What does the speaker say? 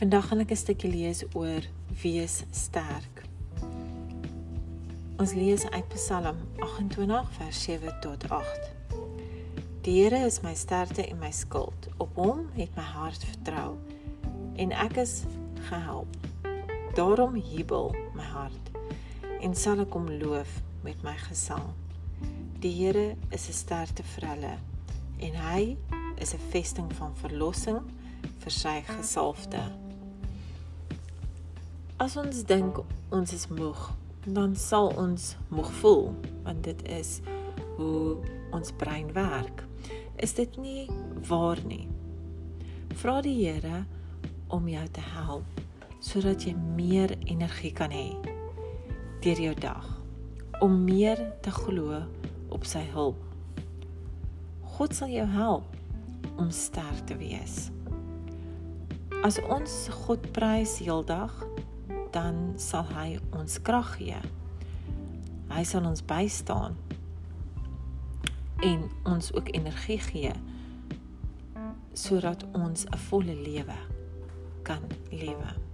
Vandag gaan ek 'n stukkie lees oor wees sterk. Ons lees uit Psalm 28 vers 7 tot 8. Die Here is my sterkte en my skild. Op Hom het my hart vertrou en ek is gehelp. Daarom jubel my hart en sal ek hom loof met my gesang. Die Here is 'n sterkte vir hulle en hy is 'n vesting van verlossing vir sy gesalfde. As ons dink ons is moeg, dan sal ons moeg voel, want dit is hoe ons brein werk. Is dit nie waar nie? Vra die Here om jou te help sodat jy meer energie kan hê deur jou dag om meer te glo op sy hulp. God sal jou help om sterk te wees. As ons God prys heeldag, dan sal hy ons krag gee. Hy sal ons bystaan en ons ook energie gee sodat ons 'n volle lewe kan lewe.